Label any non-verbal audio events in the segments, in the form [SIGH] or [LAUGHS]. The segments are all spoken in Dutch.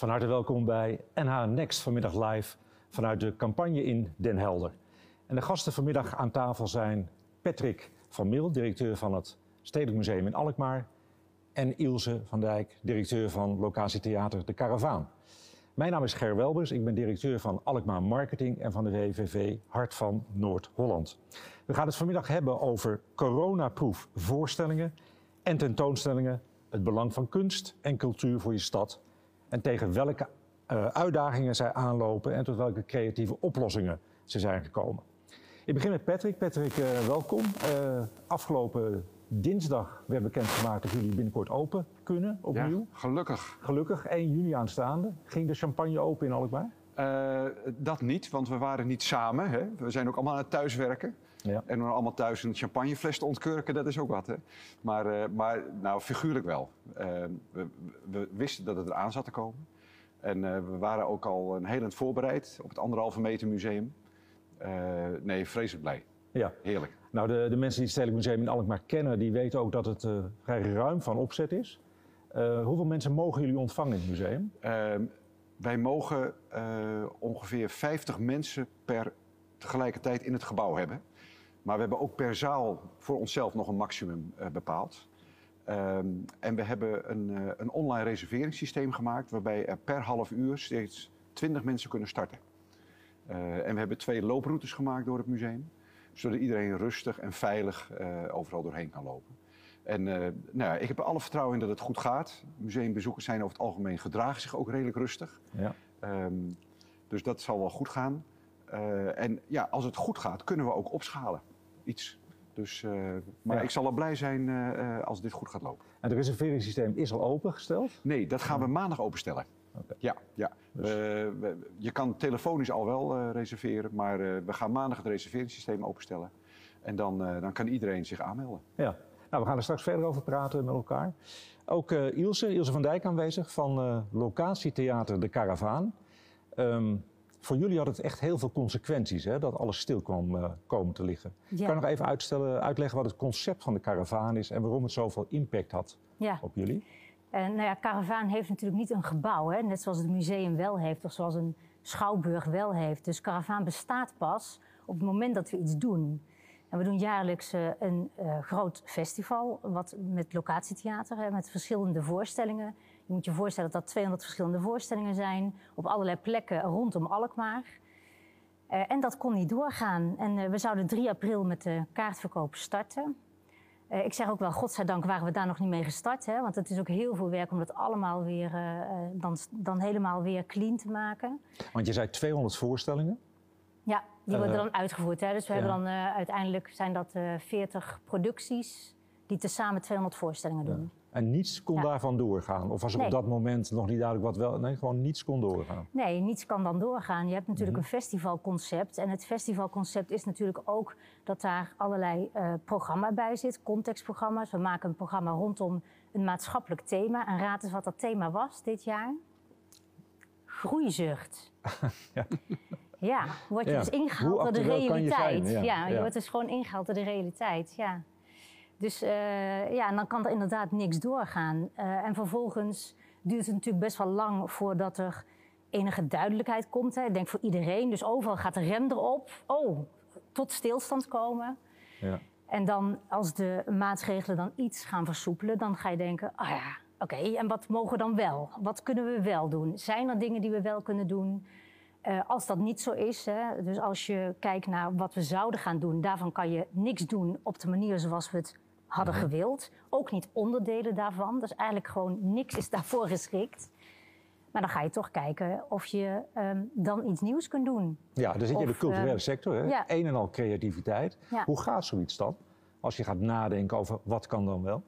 Van harte welkom bij NH Next vanmiddag live vanuit de campagne in Den Helder. En de gasten vanmiddag aan tafel zijn Patrick van Mil, directeur van het Stedelijk Museum in Alkmaar. En Ilse van Dijk, directeur van locatietheater De Karavaan. Mijn naam is Ger Welbers, ik ben directeur van Alkmaar Marketing en van de WVV Hart van Noord-Holland. We gaan het vanmiddag hebben over coronaproof voorstellingen en tentoonstellingen, het belang van kunst en cultuur voor je stad en tegen welke uh, uitdagingen zij aanlopen en tot welke creatieve oplossingen ze zijn gekomen. Ik begin met Patrick. Patrick, uh, welkom. Uh, afgelopen dinsdag werd bekendgemaakt dat jullie binnenkort open kunnen, opnieuw. Ja, gelukkig. Gelukkig, 1 juni aanstaande. Ging de champagne open in Alkmaar? Dat niet, want we waren niet samen. Hè. We zijn ook allemaal aan het thuiswerken. Ja. En om allemaal thuis een champagnefles te ontkurken, dat is ook wat. Hè. Maar, uh, maar nou, figuurlijk wel. Uh, we, we, wisten dat het eraan zat te komen. En we waren ook al een heel eind voorbereid op het anderhalve meter museum. nee, vreselijk blij. Ja. Heerlijk. Nou, de, de mensen die het Stedelijk Museum in Alkmaar kennen, die weten ook dat het vrij ruim van opzet is. Hoeveel mensen mogen jullie ontvangen in het museum? Uh, wij mogen ongeveer 50 mensen per tegelijkertijd in het gebouw hebben. Maar we hebben ook per zaal voor onszelf nog een maximum bepaald. Ehm, en we hebben een, een online reserveringssysteem gemaakt waarbij er per half uur steeds 20 mensen kunnen starten. en we hebben twee looproutes gemaakt door het museum zodat iedereen rustig en veilig overal doorheen kan lopen. En nou ja, ik heb er alle vertrouwen in dat het goed gaat. Museumbezoekers zijn over het algemeen gedragen zich ook redelijk rustig. Ja. Um, dus dat zal wel goed gaan. Uh, en ja, als het goed gaat, kunnen we ook opschalen. Iets. Dus, maar ja. ik zal al blij zijn als dit goed gaat lopen. En het reserveringssysteem is al opengesteld? Nee, dat gaan we maandag openstellen. Okay. Ja, ja. Dus... We, je kan telefonisch al wel reserveren, maar we gaan maandag het reserveringssysteem openstellen. En dan, dan kan iedereen zich aanmelden. Ja, nou, we gaan er straks verder over praten met elkaar. Ook Ilse, Ilse van Dijk aanwezig van locatietheater De Karavaan. Um, voor jullie had het echt heel veel consequenties, hè, dat alles stil kwam komen te liggen. Ja. Kan je nog even uitstellen, uitleggen wat het concept van de Karavaan is en waarom het zoveel impact had ja. op jullie? En nou ja, Caravaan heeft natuurlijk niet een gebouw, hè? net zoals het museum wel heeft, of zoals een schouwburg wel heeft. Dus Caravaan bestaat pas op het moment dat we iets doen. En we doen jaarlijks uh, een uh, groot festival, wat met locatietheater, met verschillende voorstellingen. Je moet je voorstellen dat dat 200 verschillende voorstellingen zijn, op allerlei plekken rondom Alkmaar. Uh, en dat kon niet doorgaan. En we zouden 3 april met de kaartverkoop starten. Ik zeg ook wel, godzijdank waren we daar nog niet mee gestart. Hè? Want het is ook heel veel werk om dat allemaal weer, dan, dan helemaal weer clean te maken. Want je zei 200 voorstellingen? Ja, die worden uh, dan uitgevoerd. Hè? Dus we ja. hebben dan uiteindelijk zijn dat 40 producties die tezamen 200 voorstellingen doen. Ja. En niets kon ja. daarvan doorgaan? Of was er nee. op dat moment nog niet duidelijk wat wel... Nee, gewoon niets kon doorgaan? Nee, niets kan dan doorgaan. Je hebt natuurlijk mm -hmm. een festivalconcept. En het festivalconcept is natuurlijk ook dat daar allerlei uh, programma bij zit. Contextprogramma's. We maken een programma rondom een maatschappelijk thema. En raad eens wat dat thema was dit jaar. Groeizucht. [LAUGHS] ja. Ja, word je ja. dus ingehaald door de realiteit. Je ja. ja, je wordt dus gewoon ingehaald door de realiteit. Ja. Dus uh, ja, dan kan er inderdaad niks doorgaan. Uh, en vervolgens duurt het natuurlijk best wel lang voordat er enige duidelijkheid komt. Hè. Ik denk voor iedereen. Dus overal gaat de rem erop. Oh, tot stilstand komen. Ja. En dan als de maatregelen dan iets gaan versoepelen, dan ga je denken, ah oh ja, oké, okay, en wat mogen we dan wel? Wat kunnen we wel doen? Zijn er dingen die we wel kunnen doen? Uh, als dat niet zo is, hè, dus als je kijkt naar wat we zouden gaan doen, daarvan kan je niks doen op de manier zoals we het hadden Mhm. gewild. Ook niet onderdelen daarvan. Dus eigenlijk gewoon niks is [LAUGHS] daarvoor geschikt. Maar dan ga je toch kijken of je um, dan iets nieuws kunt doen. Ja, dan zit je in de culturele eh, sector. Hè? ja. Een en al creativiteit. Ja. Hoe gaat zoiets dan? Als je gaat nadenken over wat kan dan wel?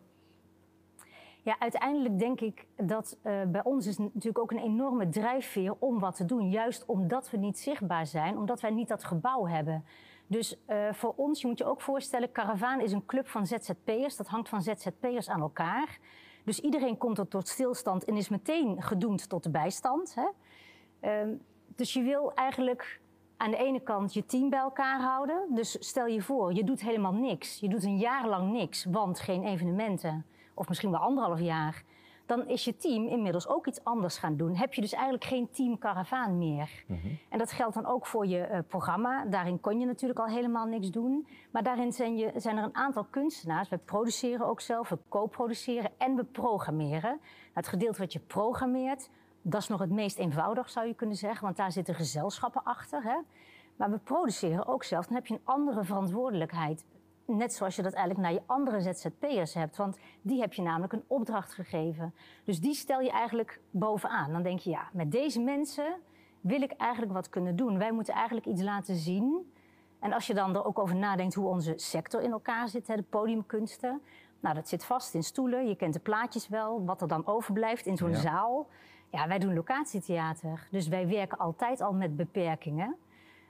Ja, uiteindelijk denk ik dat uh, bij ons is natuurlijk ook een enorme drijfveer om wat te doen. Juist omdat we niet zichtbaar zijn, omdat wij niet dat gebouw hebben. Dus uh, voor ons, je moet je ook voorstellen, Caravaan is een club van ZZP'ers. Dat hangt van ZZP'ers aan elkaar. Dus iedereen komt er tot stilstand en is meteen gedoemd tot de bijstand. Hè? Uh, dus je wil eigenlijk aan de ene kant je team bij elkaar houden. Dus stel je voor, je doet helemaal niks. Je doet een jaar lang niks, want geen evenementen. Of misschien wel anderhalf jaar. dan is je team inmiddels ook iets anders gaan doen. Heb je dus eigenlijk geen team karavaan meer. Mhm. En dat geldt dan ook voor je uh, programma. Daarin kon je natuurlijk al helemaal niks doen. Maar daarin zijn, je, zijn er een aantal kunstenaars. We produceren ook zelf, we co-produceren en we programmeren. Het gedeelte wat je programmeert, dat is nog het meest eenvoudig zou je kunnen zeggen. Want daar zitten gezelschappen achter. Hè? Maar we produceren ook zelf. Dan heb je een andere verantwoordelijkheid. Net zoals je dat eigenlijk naar je andere ZZP'ers hebt. Want die heb je namelijk een opdracht gegeven. Dus die stel je eigenlijk bovenaan. Dan denk je, ja, met deze mensen wil ik eigenlijk wat kunnen doen. Wij moeten eigenlijk iets laten zien. En als je dan er ook over nadenkt hoe onze sector in elkaar zit, hè, de podiumkunsten. Nou, dat zit vast in stoelen. Je kent de plaatjes wel. Wat er dan overblijft in zo'n zaal. Ja, wij doen locatietheater. Dus wij werken altijd al met beperkingen.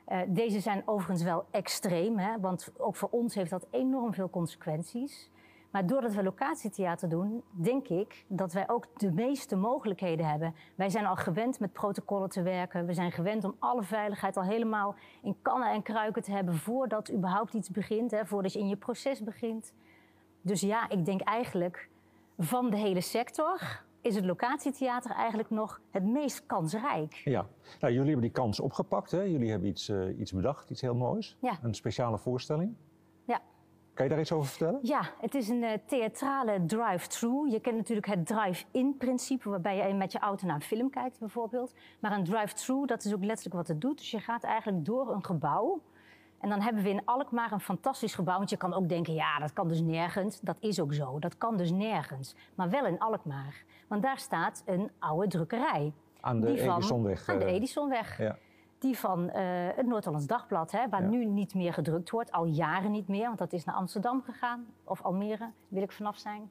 Uh, deze zijn overigens wel extreem, hè, want ook voor ons heeft dat enorm veel consequenties. Maar doordat we locatietheater doen, denk ik dat wij ook de meeste mogelijkheden hebben. Wij zijn al gewend met protocollen te werken. We zijn gewend om alle veiligheid al helemaal in kannen en kruiken te hebben voordat überhaupt iets begint, hè, voordat je in je proces begint. Dus ja, ik denk eigenlijk van de hele sector is het locatietheater eigenlijk nog het meest kansrijk. Ja, nou, jullie hebben die kans opgepakt. Hè? Jullie hebben iets, uh, iets bedacht, iets heel moois. Ja. Een speciale voorstelling. Ja. Kan je daar iets over vertellen? Ja, het is een uh, theatrale drive-through. Je kent natuurlijk het drive-in-principe, waarbij je met je auto naar een film kijkt bijvoorbeeld. Maar een drive-through, dat is ook letterlijk wat het doet. Dus je gaat eigenlijk door een gebouw. En dan hebben we in Alkmaar een fantastisch gebouw. Want je kan ook denken, ja, dat kan dus nergens. Dat is ook zo. Dat kan dus nergens. Maar wel in Alkmaar. Want daar staat een oude drukkerij. Aan de Edisonweg. Aan de eh, Edisonweg. Ja. Die van uh, het Noord-Hollands Dagblad, hè, waar nu niet meer gedrukt wordt. Al jaren niet meer, want dat is naar Amsterdam gegaan. Of Almere, wil ik vanaf zijn.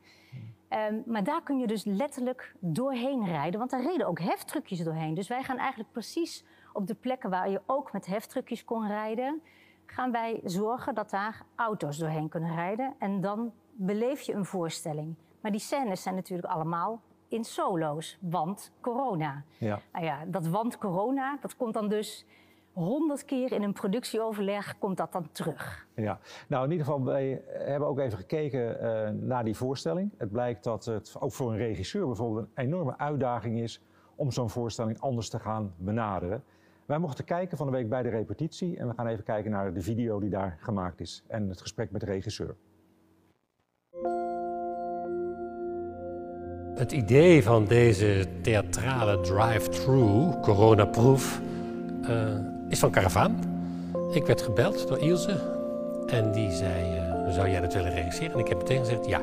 Ehm, maar daar kun je dus letterlijk doorheen rijden. Want daar reden ook heftruckjes doorheen. Dus wij gaan eigenlijk precies op de plekken waar je ook met heftruckjes kon rijden gaan wij zorgen dat daar auto's doorheen kunnen rijden. En dan beleef je een voorstelling. Maar die scènes zijn natuurlijk allemaal in solo's, want corona. Ja. Nou ja, dat want corona, dat komt dan dus honderd keer in een productieoverleg komt dat dan terug. Ja, nou in ieder geval, wij hebben ook even gekeken uh, naar die voorstelling. Het blijkt dat het ook voor een regisseur bijvoorbeeld een enorme uitdaging is om zo'n voorstelling anders te gaan benaderen. Wij mochten kijken van de week bij de repetitie en we gaan even kijken naar de video die daar gemaakt is en het gesprek met de regisseur. Het idee van deze theatrale drive-through, coronaproof, uh, is van Caravaan. Ik werd gebeld door Ilse en die zei, uh, zou jij dat willen regisseren? En ik heb meteen gezegd ja.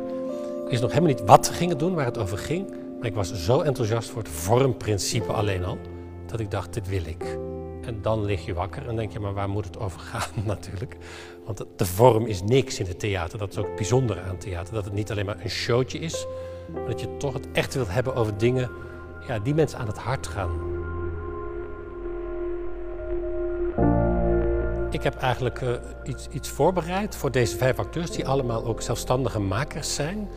Ik wist nog helemaal niet wat we gingen doen, waar het over ging. Maar ik was zo enthousiast voor het vormprincipe alleen al, dat ik dacht, dit wil ik. En dan lig je wakker en denk je, maar waar moet het over gaan [LAUGHS] natuurlijk? Want de vorm is niks in het theater. Dat is ook het bijzondere aan theater. Dat het niet alleen maar een showtje is, maar dat je toch het echt wilt hebben over dingen ja, die mensen aan het hart gaan. Ik heb eigenlijk uh, iets, iets voorbereid voor deze vijf acteurs, die allemaal ook zelfstandige makers zijn.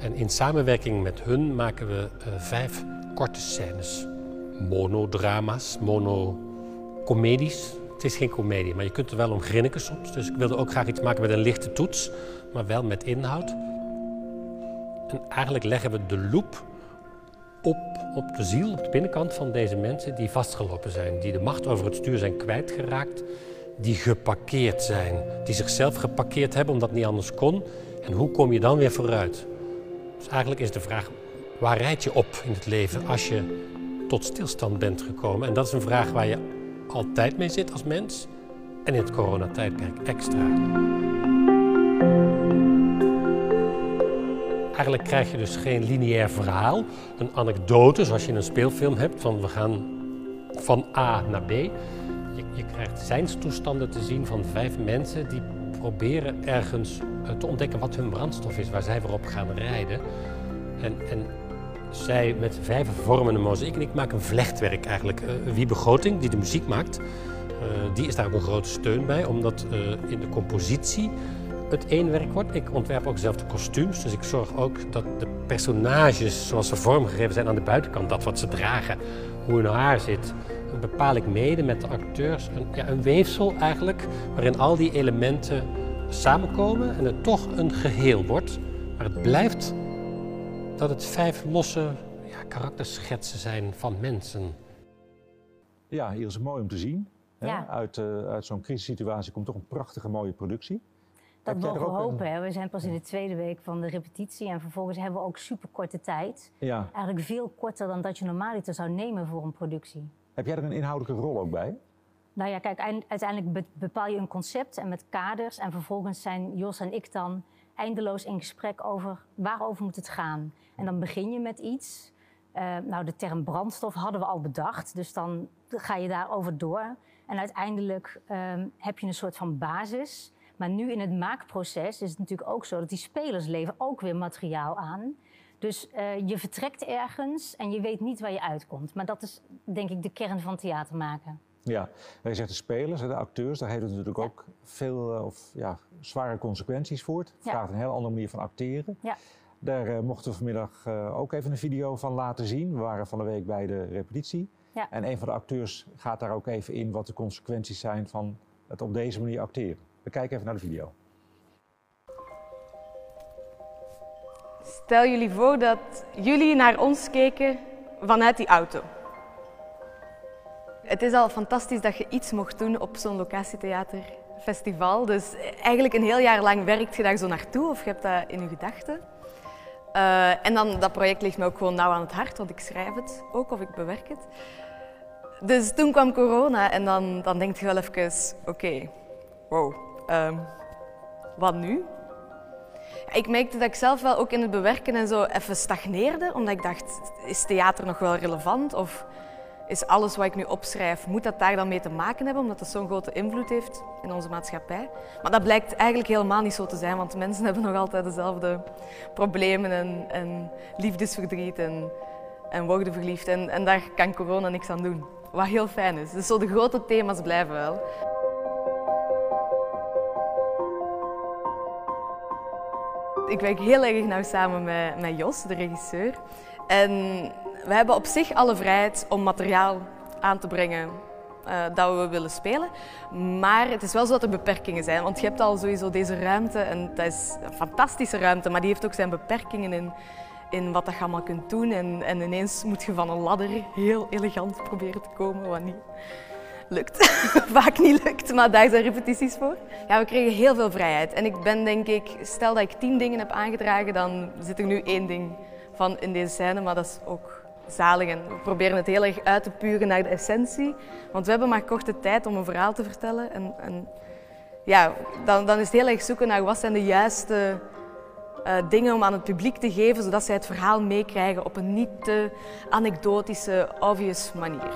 En in samenwerking met hun maken we uh, vijf korte scènes. Monodrama's, mono comedies. Het is geen comedie, maar je kunt er wel om grinniken soms. Dus ik wilde ook graag iets maken met een lichte toets, maar wel met inhoud. En eigenlijk leggen we de loop op, op de ziel, op de binnenkant van deze mensen die vastgelopen zijn. Die de macht over het stuur zijn kwijtgeraakt. Die geparkeerd zijn. Die zichzelf geparkeerd hebben omdat het niet anders kon. En hoe kom je dan weer vooruit? Dus eigenlijk is de vraag, waar rijd je op in het leven als je tot stilstand bent gekomen? En dat is een vraag waar je altijd mee zit als mens en in het coronatijdperk extra. Eigenlijk krijg je dus geen lineair verhaal, een anekdote zoals je in een speelfilm hebt van we gaan van A naar B. Je, je krijgt zijnstoestanden te zien van vijf mensen die proberen ergens eh, te ontdekken wat hun brandstof is, waar zij weer op gaan rijden. En, en zij met vijf vormen een mozaïek en ik maak een vlechtwerk eigenlijk. Uh, Wie Begroting, die de muziek maakt, uh, die is daar ook een grote steun bij, omdat uh, in de compositie het één werk wordt. Ik ontwerp ook zelf de kostuums, dus ik zorg ook dat de personages zoals ze vormgegeven zijn aan de buitenkant, dat wat ze dragen, hoe hun haar zit, bepaal ik mede met de acteurs een, ja, een weefsel eigenlijk, waarin al die elementen samenkomen en het toch een geheel wordt. Maar het blijft dat het vijf losse karakterschetsen zijn van mensen. Ja, hier is het mooi om te zien. Ja. Uit, uh, uit zo'n crisissituatie komt toch een prachtige mooie productie. Dat mogen we hopen. We zijn pas in de tweede week van de repetitie en vervolgens hebben we ook super korte tijd. Ja. Eigenlijk veel korter dan dat je normaliter zou nemen voor een productie. Heb jij er een inhoudelijke rol ook bij? Nou ja, kijk, uiteindelijk bepaal je een concept en met kaders. En vervolgens zijn Jos en ik dan eindeloos in gesprek over waarover moet het gaan. En dan begin je met iets. Uh, nou, de term brandstof hadden we al bedacht, dus dan ga je daarover door. En uiteindelijk uh, heb je een soort van basis. Maar nu in het maakproces is het natuurlijk ook zo dat die spelers leveren ook weer materiaal aan. Dus uh, je vertrekt ergens en je weet niet waar je uitkomt. Maar dat is denk ik de kern van theater maken. Ja, wij zeggen de spelers, de acteurs, daar heeft het natuurlijk ook veel uh, of, ja, zware consequenties voor. Het vraagt een heel andere manier van acteren. Ja. Daar uh, mochten we vanmiddag ook even een video van laten zien. We waren van de week bij de repetitie. Ja. En een van de acteurs gaat daar ook even in wat de consequenties zijn van het op deze manier acteren. We kijken even naar de video. Stel jullie voor dat jullie naar ons keken vanuit die auto. Het is al fantastisch dat je iets mocht doen op zo'n locatietheaterfestival. Dus eigenlijk een heel jaar lang werkt je daar zo naartoe of je hebt dat in je gedachten. Uh, en dan, dat project ligt me ook gewoon nauw aan het hart, want ik schrijf het ook of ik bewerk het. Dus toen kwam corona en dan, dan denk je wel even, oké, wow, um, wat nu? Ik merkte dat ik zelf wel ook in het bewerken en zo even stagneerde, omdat ik dacht, is theater nog wel relevant? Of is alles wat ik nu opschrijf, moet dat daar dan mee te maken hebben, omdat dat zo'n grote invloed heeft in onze maatschappij? Maar dat blijkt eigenlijk helemaal niet zo te zijn, want mensen [LAUGHS] hebben nog altijd dezelfde problemen en, en liefdesverdriet en, en worden verliefd. En, en daar kan corona niks aan doen, wat heel fijn is. Dus zo de grote thema's blijven wel. Ik werk heel erg nauw samen met, met Jos, de regisseur. En we hebben op zich alle vrijheid om materiaal aan te brengen uh, dat we willen spelen. Maar het is wel zo dat er beperkingen zijn. Want je hebt al sowieso deze ruimte en dat is een fantastische ruimte, maar die heeft ook zijn beperkingen in, in wat je allemaal kunt doen. En, en ineens moet je van een ladder heel elegant proberen te komen, wat niet lukt. [LAUGHS] Vaak niet lukt, maar daar zijn repetities voor. Ja, we kregen heel veel vrijheid. En ik ben denk ik, stel dat ik tien dingen heb aangedragen, dan zit er nu één ding van in deze scène, maar dat is ook zalig. En we proberen het heel erg uit te puren naar de essentie. Want we hebben maar korte tijd om een verhaal te vertellen. En, ja, dan, dan is het heel erg zoeken naar wat zijn de juiste uh, dingen om aan het publiek te geven, zodat zij het verhaal meekrijgen op een niet te anekdotische, obvious manier.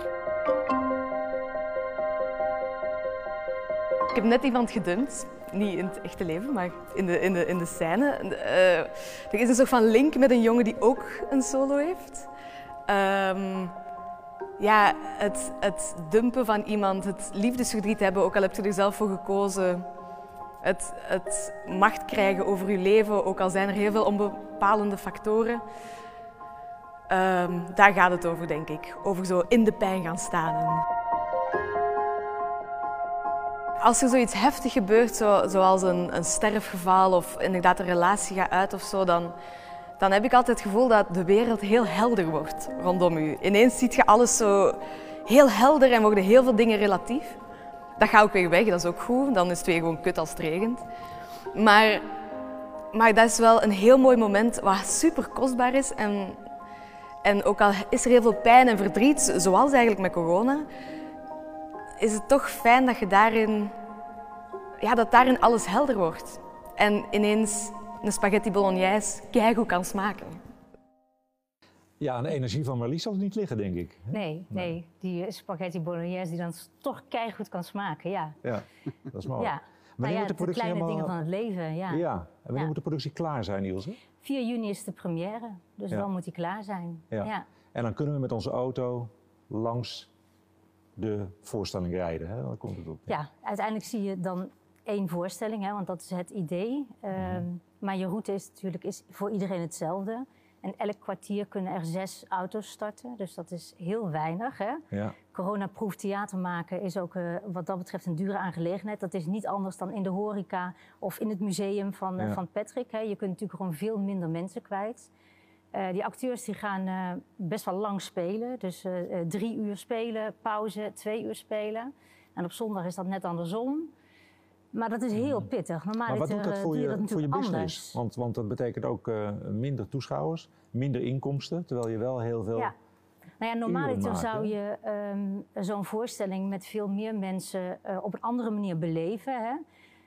Ik heb net iemand gedumpt. Niet in het echte leven, maar in de, in de, in de scène. Uh, er is een soort van link met een jongen die ook een solo heeft. Um, ja, het, het dumpen van iemand, het liefdesverdriet hebben, ook al heb je er zelf voor gekozen. Het, het macht krijgen over je leven, ook al zijn er heel veel onbepalende factoren. Um, daar gaat het over, denk ik. Over zo in de pijn gaan staan. Als er zoiets heftig gebeurt, zo, zoals een, een sterfgeval of inderdaad een relatie gaat uit of zo, dan, dan heb ik altijd het gevoel dat de wereld heel helder wordt rondom u. Ineens ziet je alles zo heel helder en worden heel veel dingen relatief. Dat gaat ook weer weg, dat is ook goed. Dan is het weer gewoon kut als het regent. Maar, maar dat is wel een heel mooi moment wat super kostbaar is. En, en ook al is er heel veel pijn en verdriet, zoals eigenlijk met corona, is het toch fijn dat je daarin, ja, dat daarin alles helder wordt. En ineens een spaghetti bolognese keigoed kan smaken. Ja, de energie van Marlies zal het niet liggen, denk ik. Nee, nee, die spaghetti bolognese die dan toch keigoed kan smaken, ja. Ja, dat is mooi. Ja. Maar nou ja, de kleine helemaal... dingen van het leven, ja. Ja, en wanneer ja. moet de productie klaar zijn, Ilse? 4 juni is de première, dus dan moet die klaar zijn. Ja. En dan kunnen we met onze auto langs de voorstelling rijden. Hè? Dan komt het op. Ja, uiteindelijk zie je dan één voorstelling, hè, want dat is het idee. Ehm, maar je route is natuurlijk is voor iedereen hetzelfde. En elk kwartier kunnen er zes auto's starten, dus dat is heel weinig. Hè? Ja. Corona-proof theater maken is ook uh, wat dat betreft een dure aangelegenheid. Dat is niet anders dan in de horeca of in het museum van, uh, van Patrick. Hè? Je kunt natuurlijk gewoon veel minder mensen kwijt. die acteurs die gaan best wel lang spelen. Dus drie uur spelen, pauze, twee uur spelen. En op zondag is dat net andersom. Maar dat is heel hmm. pittig. Normaal maar wat doet dat voor je, dat voor je business? Want, want dat betekent ook minder toeschouwers, minder inkomsten, terwijl je wel heel veel. Ja. Nou ja, normaliter zou je um, zo'n voorstelling met veel meer mensen uh, op een andere manier beleven. Hè?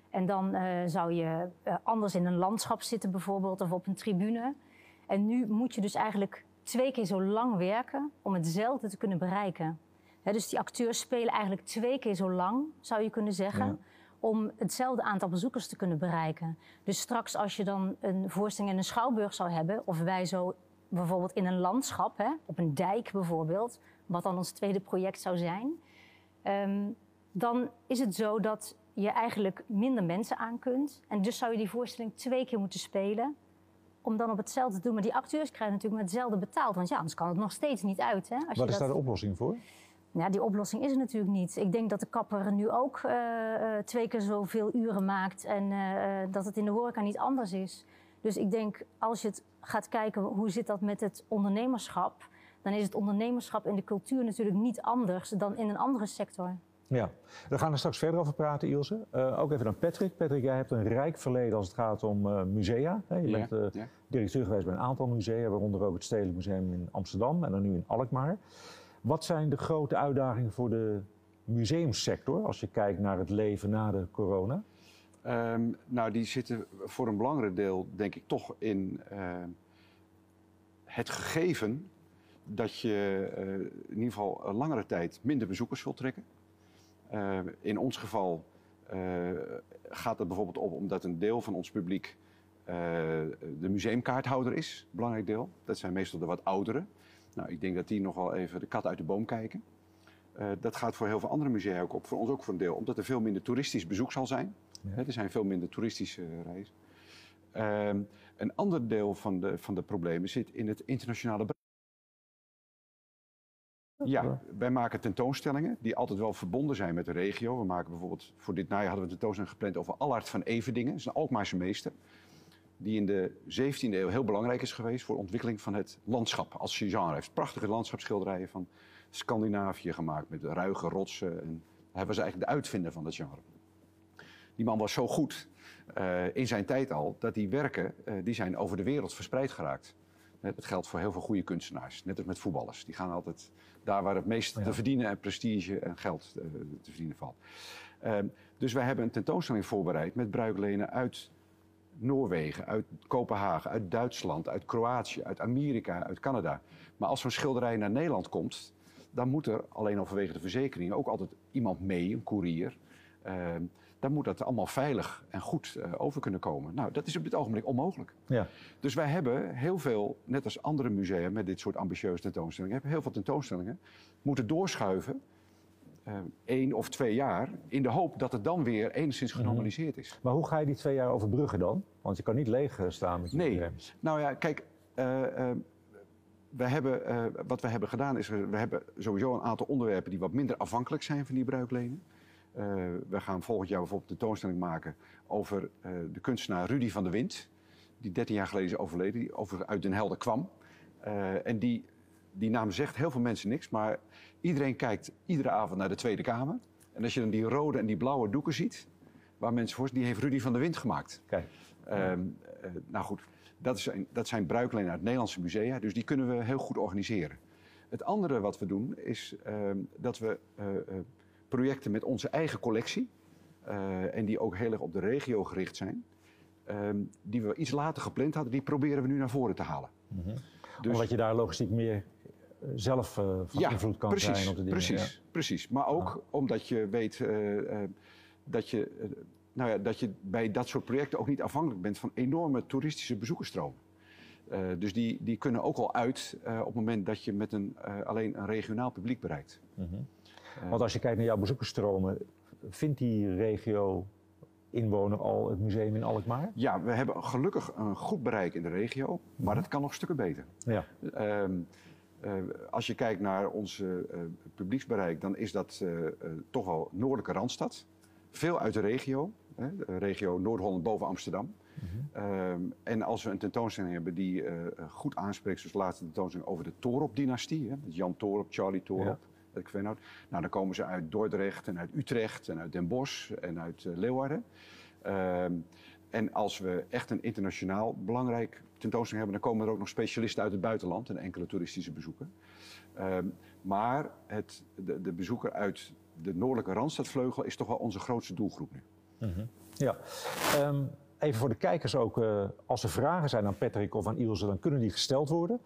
En dan uh, zou je anders in een landschap zitten bijvoorbeeld of op een tribune. En nu moet je dus eigenlijk twee keer zo lang werken om hetzelfde te kunnen bereiken. Hè, dus die acteurs spelen eigenlijk twee keer zo lang, zou je kunnen zeggen. Ja. Om hetzelfde aantal bezoekers te kunnen bereiken. Dus straks als je dan een voorstelling in een schouwburg zou hebben, of wij zo bijvoorbeeld in een landschap, hè, op een dijk bijvoorbeeld, wat dan ons tweede project zou zijn, um, dan is het zo dat je eigenlijk minder mensen aan kunt. En dus zou je die voorstelling twee keer moeten spelen. Om dan op hetzelfde te doen. Maar die acteurs krijgen natuurlijk met hetzelfde betaald. Want ja, anders kan het nog steeds niet uit. Hè, als Wat is daar de oplossing voor? Ja, die oplossing is er natuurlijk niet. Ik denk dat de kapper nu ook uh, twee keer zoveel uren maakt. En uh, dat het in de horeca niet anders is. Dus ik denk, als je het gaat kijken hoe zit dat met het ondernemerschap, dan is het ondernemerschap in de cultuur natuurlijk niet anders dan in een andere sector. Ja, we gaan er straks verder over praten, Ilse. Uh, ook even aan Patrick. Patrick, jij hebt een rijk verleden als het gaat om uh, musea. Hè? Je bent uh, directeur geweest bij een aantal musea, waaronder ook het Stedelijk Museum in Amsterdam en dan nu in Alkmaar. Wat zijn de grote uitdagingen voor de museumsector als je kijkt naar het leven na de corona? Um, nou, die zitten voor een belangrijk deel, denk ik, toch in uh, het gegeven dat je uh, in ieder geval een langere tijd minder bezoekers zult trekken. Uh, in ons geval gaat het bijvoorbeeld op omdat een deel van ons publiek de museumkaarthouder is, belangrijk deel. Dat zijn meestal de wat ouderen. Nou, ik denk dat die nogal even de kat uit de boom kijken. dat gaat voor heel veel andere musea ook op, voor ons ook voor een deel, omdat er veel minder toeristisch bezoek zal zijn. er zijn veel minder toeristische reizen. Uh, een ander deel van de, van de problemen zit in het internationale ja, wij maken tentoonstellingen die altijd wel verbonden zijn met de regio. We maken bijvoorbeeld, voor dit najaar hadden we een tentoonstelling gepland over Allard van Everdingen. Dat is een Alkmaarse meester. Die in de 17e eeuw heel belangrijk is geweest voor de ontwikkeling van het landschap als genre. Hij heeft prachtige landschapsschilderijen van Scandinavië gemaakt met ruige rotsen. En hij was eigenlijk de uitvinder van dat genre. Die man was zo goed uh, in zijn tijd al dat die werken uh, die zijn over de wereld verspreid geraakt. Dat geldt voor heel veel goede kunstenaars, net als met voetballers. Die gaan altijd daar waar het meest ja. te verdienen en prestige en geld uh, te verdienen valt. Uh, dus wij hebben een tentoonstelling voorbereid met bruiklenen uit Noorwegen, uit Kopenhagen, uit Duitsland, uit Kroatië, uit Amerika, uit Canada. Maar als zo'n schilderij naar Nederland komt, dan moet er alleen al vanwege de verzekering ook altijd iemand mee, een koerier. Uh, dan moet dat allemaal veilig en goed uh, over kunnen komen. Nou, dat is op dit ogenblik onmogelijk. Ja. Dus wij hebben heel veel, net als andere musea met dit soort ambitieuze tentoonstellingen, hebben heel veel tentoonstellingen moeten doorschuiven. Uh, één of twee jaar, in de hoop dat het dan weer enigszins mhm. genormaliseerd is. Maar hoe ga je die twee jaar overbruggen dan? Want je kan niet leeg staan met je Nee, nou ja, kijk, uh, we hebben, wat we hebben gedaan is, we hebben sowieso een aantal onderwerpen die wat minder afhankelijk zijn van die bruiklenen. Uh, we gaan volgend jaar bijvoorbeeld een tentoonstelling maken over uh, de kunstenaar Rudy van der Wind. Die 13 jaar geleden is overleden, die over, uit Den Helder kwam. Uh, en die, die naam zegt heel veel mensen niks, maar iedereen kijkt iedere avond naar de Tweede Kamer. En als je dan die rode en die blauwe doeken ziet, waar mensen voor die heeft Rudy van der Wind gemaakt. Kijk. Ehm, nou goed, dat, is, dat zijn bruiklenen uit Nederlandse musea, dus die kunnen we heel goed organiseren. Het andere wat we doen is ehm, dat we projecten met onze eigen collectie. Uh, en die ook heel erg op de regio gericht zijn. Uh, die we iets later gepland hadden, die proberen we nu naar voren te halen. Mm -hmm. dus, Omdat je daar logistiek meer eh, zelf uh, van ja, invloed kan precies, zijn op de dingen. Precies, ja. precies. Maar ook ah. omdat je weet dat, je, nou ja, dat je bij dat soort projecten ook niet afhankelijk bent van enorme toeristische bezoekersstromen. dus die, die kunnen ook al uit op het moment dat je met een, alleen een regionaal publiek bereikt. Mm -hmm. Want als je kijkt naar jouw bezoekersstromen, vindt die regio inwoner al het museum in Alkmaar? Ja, we hebben gelukkig een goed bereik in de regio, maar dat kan nog stukken beter. Ja. Um, uh, als je kijkt naar ons uh, publieksbereik, dan is dat uh, toch wel noordelijke Randstad. Veel uit de regio. de regio Noord-Holland boven Amsterdam. Mhm. Ehm, en als we een tentoonstelling hebben die goed aanspreekt, zoals de laatste tentoonstelling over de Torop-dynastie, Jan Torop, Charlie Torop. Ik weet nou, dan komen ze uit Dordrecht en uit Utrecht en uit Den Bosch en uit Leeuwarden. Ehm, en als we echt een internationaal belangrijk tentoonstelling hebben, dan komen er ook nog specialisten uit het buitenland en enkele toeristische bezoeken. Ehm, maar het, de, de, bezoeker uit de noordelijke Randstadvleugel is toch wel onze grootste doelgroep nu. Mhm. Ja. Ehm, even voor de kijkers ook, uh, als er vragen zijn aan Patrick of aan Ilse, dan kunnen die gesteld worden.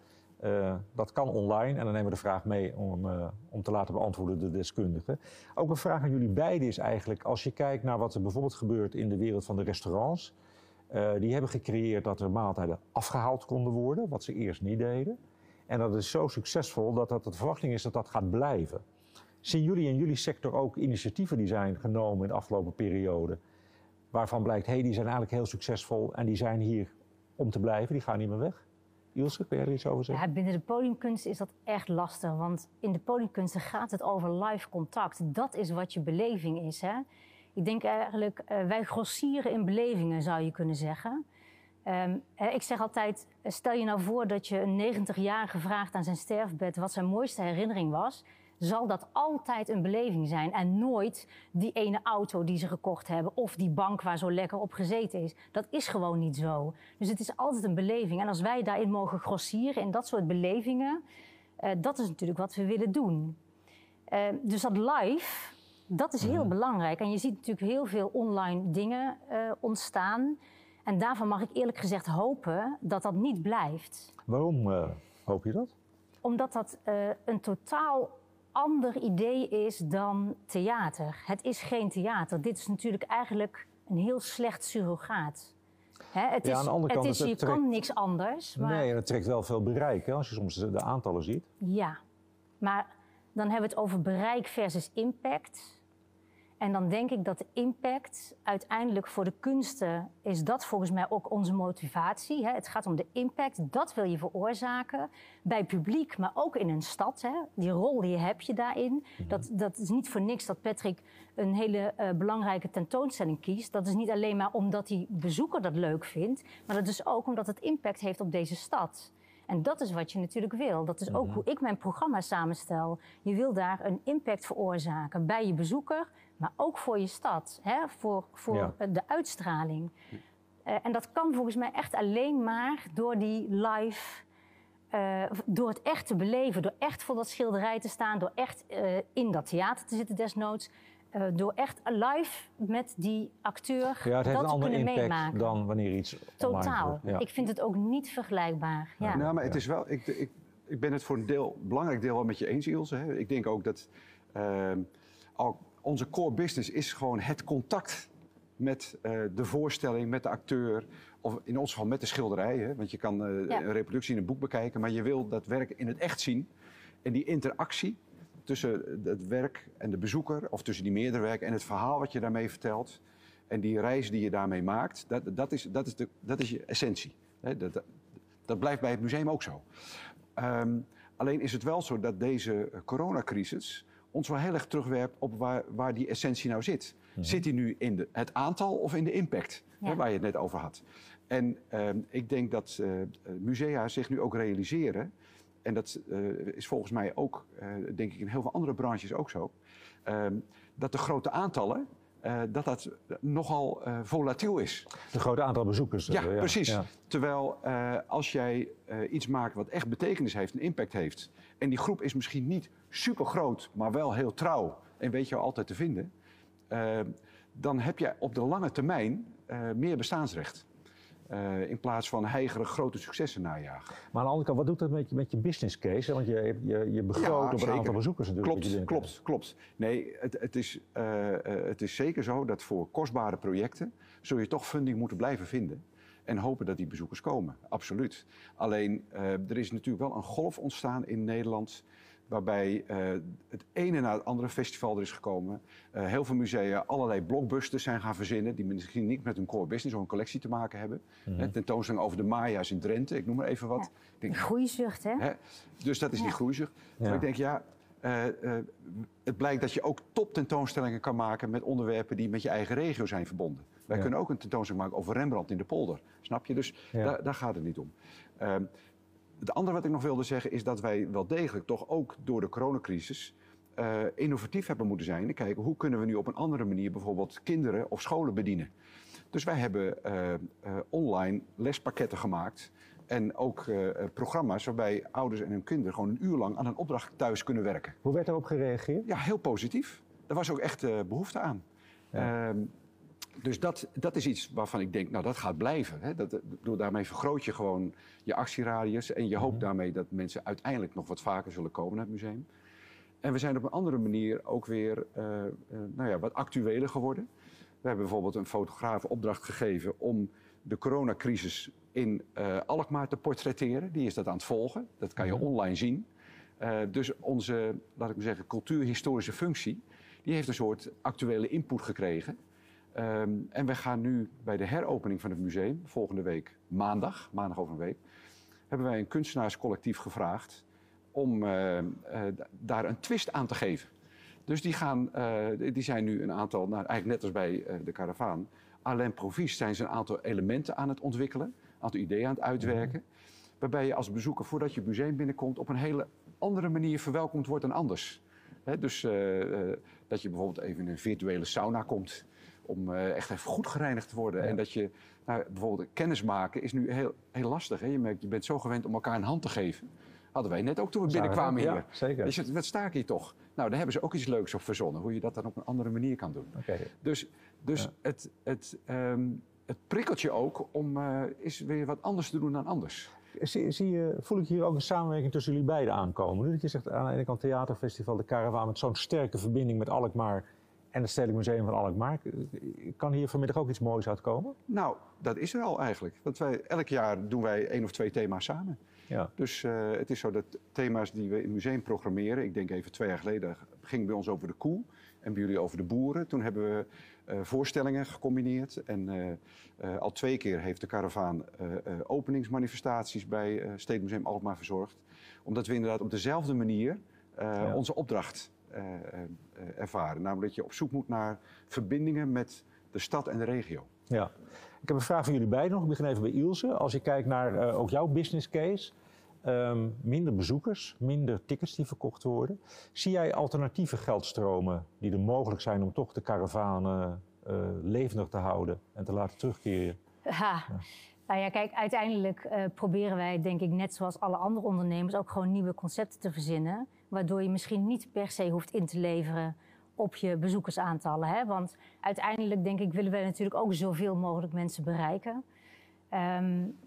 Uh, dat kan online en dan nemen we de vraag mee om, uh, om te laten beantwoorden de deskundigen. Ook een vraag aan jullie beiden is eigenlijk, als je kijkt naar wat er bijvoorbeeld gebeurt in de wereld van de restaurants. Uh, die hebben gecreëerd dat er maaltijden afgehaald konden worden, wat ze eerst niet deden. En dat is zo succesvol dat, dat de verwachting is dat dat gaat blijven. Zien jullie in jullie sector ook initiatieven die zijn genomen in de afgelopen periode, waarvan blijkt, hé, hey, die zijn eigenlijk heel succesvol en die zijn hier om te blijven, die gaan niet meer weg? Ilse, kun jij er iets over zeggen? Ja, binnen de podiumkunst is dat echt lastig. Want in de podiumkunsten gaat het over live contact. Dat is wat je beleving is. Hè? Ik denk eigenlijk, uh, wij grossieren in belevingen, zou je kunnen zeggen. Um, ik zeg altijd, stel je nou voor dat je een 90-jarige vraagt aan zijn sterfbed wat zijn mooiste herinnering was zal dat altijd een beleving zijn. En nooit die ene auto die ze gekocht hebben of die bank waar zo lekker op gezeten is. Dat is gewoon niet zo. Dus het is altijd een beleving. En als wij daarin mogen grossieren in dat soort belevingen, uh, dat is natuurlijk wat we willen doen. Uh, dus dat live, dat is heel mhm. belangrijk. En je ziet natuurlijk heel veel online dingen uh, ontstaan. En daarvan mag ik eerlijk gezegd hopen dat dat niet blijft. Waarom hoop je dat? Omdat dat een totaal ander idee is dan theater. Het is geen theater. Dit is natuurlijk eigenlijk een heel slecht surrogaat. Hè, het ja, is, aan de andere kant, het is, je kan niks anders. Maar... Nee, het trekt wel veel bereik hè, als je soms de aantallen ziet. Ja, maar dan hebben we het over bereik versus impact. En dan denk ik dat de impact uiteindelijk voor de kunsten is dat volgens mij ook onze motivatie. Hè? Het gaat om de impact, dat wil je veroorzaken bij publiek, maar ook in een stad. Hè? Die rol die heb je daarin. Mhm. dat, dat is niet voor niks dat Patrick een hele uh, belangrijke tentoonstelling kiest. Dat is niet alleen maar omdat die bezoeker dat leuk vindt, maar dat is ook omdat het impact heeft op deze stad. En dat is wat je natuurlijk wil. Dat is ook mhm. hoe ik mijn programma samenstel. Je wil daar een impact veroorzaken bij je bezoeker, maar ook voor je stad, hè? voor, voor de uitstraling. Uh, en dat kan volgens mij echt alleen maar door die live, uh, door het echt te beleven, door echt voor dat schilderij te staan, door echt uh, in dat theater te zitten desnoods. door echt live met die acteur ja, het heeft dat een andere kunnen impact meemaken. dan wanneer iets Totaal. Ja. Ik vind het ook niet vergelijkbaar. Ja. Nou, maar het is wel. Ik, ik, ik ben het voor een deel, belangrijk deel wel met je eens, Ilse. Hè. Ik denk ook dat ehm, al onze core business is gewoon het contact met uh, de voorstelling, met de acteur. Of in ons geval met de schilderij. Hè? Want je kan uh, ja. een reproductie in een boek bekijken, maar je wil dat werk in het echt zien. En die interactie tussen het werk en de bezoeker, of tussen die meerdere werken en het verhaal wat je daarmee vertelt. En die reis die je daarmee maakt, dat, dat, is, dat, is, de, dat is je essentie. Hè? Dat, dat, dat, blijft bij het museum ook zo. Um, alleen is het wel zo dat deze coronacrisis ons wel heel erg terugwerpt op waar, waar die essentie nou zit. Mhm. Zit die nu in de, het aantal of in de impact, hè, waar je het net over had? En uh, ik denk dat uh, musea zich nu ook realiseren, en dat uh, is volgens mij ook, uh, denk ik, in heel veel andere branches ook zo, ehm, dat de grote aantallen, uh, dat dat nogal uh, volatiel is. De grote aantal bezoekers. Ja, ja. precies. Ja. Terwijl uh, als jij iets maakt wat echt betekenis heeft, een impact heeft, en die groep is misschien niet super groot, maar wel heel trouw en weet je altijd te vinden, dan heb je op de lange termijn meer bestaansrecht. Uh, in plaats van heigere grote successen najagen. Maar aan de andere kant, wat doet dat met je, met je business case? Want je, je, je begroot ja, op een aantal bezoekers natuurlijk. Klopt, klopt, klopt. Nee, het, het, is, uh, het is zeker zo dat voor kostbare projecten... zul je toch funding moeten blijven vinden. En hopen dat die bezoekers komen, absoluut. Alleen, er is natuurlijk wel een golf ontstaan in Nederland waarbij uh, het ene na het andere festival er is gekomen. Uh, heel veel musea allerlei blockbusters zijn gaan verzinnen... die misschien niet met hun core business of een collectie te maken hebben. Mm -hmm. Tentoonstelling over de Maya's in Drenthe, ik noem maar even wat. Ja, ik denk, groeizucht, hè? hè? Dus dat is ja. die groeizucht. Ja. ik denk, ja, het blijkt dat je ook top tentoonstellingen kan maken met onderwerpen die met je eigen regio zijn verbonden. Wij kunnen ook een tentoonstelling maken over Rembrandt in de polder. Snap je? Dus daar, daar, gaat het niet om. Ehm, het andere wat ik nog wilde zeggen is dat wij wel degelijk toch ook door de coronacrisis uh, innovatief hebben moeten zijn. En kijken hoe kunnen we nu op een andere manier bijvoorbeeld kinderen of scholen bedienen. Dus wij hebben uh, uh, online lespakketten gemaakt. En ook programma's waarbij ouders en hun kinderen gewoon een uur lang aan een opdracht thuis kunnen werken. Hoe werd daarop gereageerd? Ja, heel positief. Er was ook echt behoefte aan. Ja. Ehm, dus dat, dat is iets waarvan ik denk, nou dat gaat blijven. Hè. Dat, door daarmee vergroot je gewoon je actieradius en je hoopt mhm. daarmee dat mensen uiteindelijk nog wat vaker zullen komen naar het museum. En we zijn op een andere manier ook weer uh, nou ja, wat actueler geworden. We hebben bijvoorbeeld een fotograaf opdracht gegeven om de coronacrisis in uh, Alkmaar te portretteren. Die is dat aan het volgen. Dat kan je mhm. online zien. dus onze, laat ik maar zeggen, cultuurhistorische functie, die heeft een soort actuele input gekregen. Um, en we gaan nu bij de heropening van het museum, volgende week maandag, maandag over een week, hebben wij een kunstenaarscollectief gevraagd om uh, uh, daar een twist aan te geven. Dus die, gaan, uh, die zijn nu een aantal, nou, eigenlijk net als bij de karavaan, à l'improviste zijn ze een aantal elementen aan het ontwikkelen, een aantal ideeën aan het uitwerken. Waarbij je als bezoeker, voordat je het museum binnenkomt, op een hele andere manier verwelkomd wordt dan anders. Dus dat je bijvoorbeeld even in een virtuele sauna komt om uh, echt even goed gereinigd te worden. En dat je, nou, bijvoorbeeld kennis maken is nu heel, heel lastig. Hè? Je merkt, je bent zo gewend om elkaar een hand te geven. Hadden wij net ook toen we binnenkwamen hier. Ja, zeker. Dus wat sta ik hier toch? Nou, daar hebben ze ook iets leuks op verzonnen. Hoe je dat dan op een andere manier kan doen. Okay. Dus, dus het, het, um, het prikkelt je ook om uh, is weer wat anders te doen dan anders. Zie, zie je, voel ik hier ook een samenwerking tussen jullie beiden aankomen? Dat je zegt aan de ene kant theaterfestival De Caravan met zo'n sterke verbinding met Alkmaar en het Stedelijk Museum van Alkmaar. Kan hier vanmiddag ook iets moois uitkomen? Nou, dat is er al eigenlijk. Want wij, elk jaar doen wij één of twee thema's samen. Ja. Dus uh, het is zo dat thema's die we in het museum programmeren... ik denk even twee jaar geleden ging bij ons over de koe... en bij jullie over de boeren. Toen hebben we uh, voorstellingen gecombineerd. En uh, al twee keer heeft de karavaan openingsmanifestaties... bij Stedelijk Museum Alkmaar verzorgd. Omdat we inderdaad op dezelfde manier ja. onze opdracht ervaren. Namelijk dat je op zoek moet naar verbindingen met de stad en de regio. Ja. Ik heb een vraag voor jullie beiden nog. Ik begin even bij Ilse. Als je kijkt naar uh, ook jouw business case. Um, minder bezoekers, minder tickets die verkocht worden. Zie jij alternatieve geldstromen die er mogelijk zijn om toch de karavanen uh, levendig te houden en te laten terugkeren? Ha. Ja. Nou ja, kijk, uiteindelijk uh, proberen wij, denk ik, net zoals alle andere ondernemers, ook gewoon nieuwe concepten te verzinnen waardoor je misschien niet per se hoeft in te leveren op je bezoekersaantallen. Hè? Want uiteindelijk, denk ik, willen wij natuurlijk ook zoveel mogelijk mensen bereiken. Um,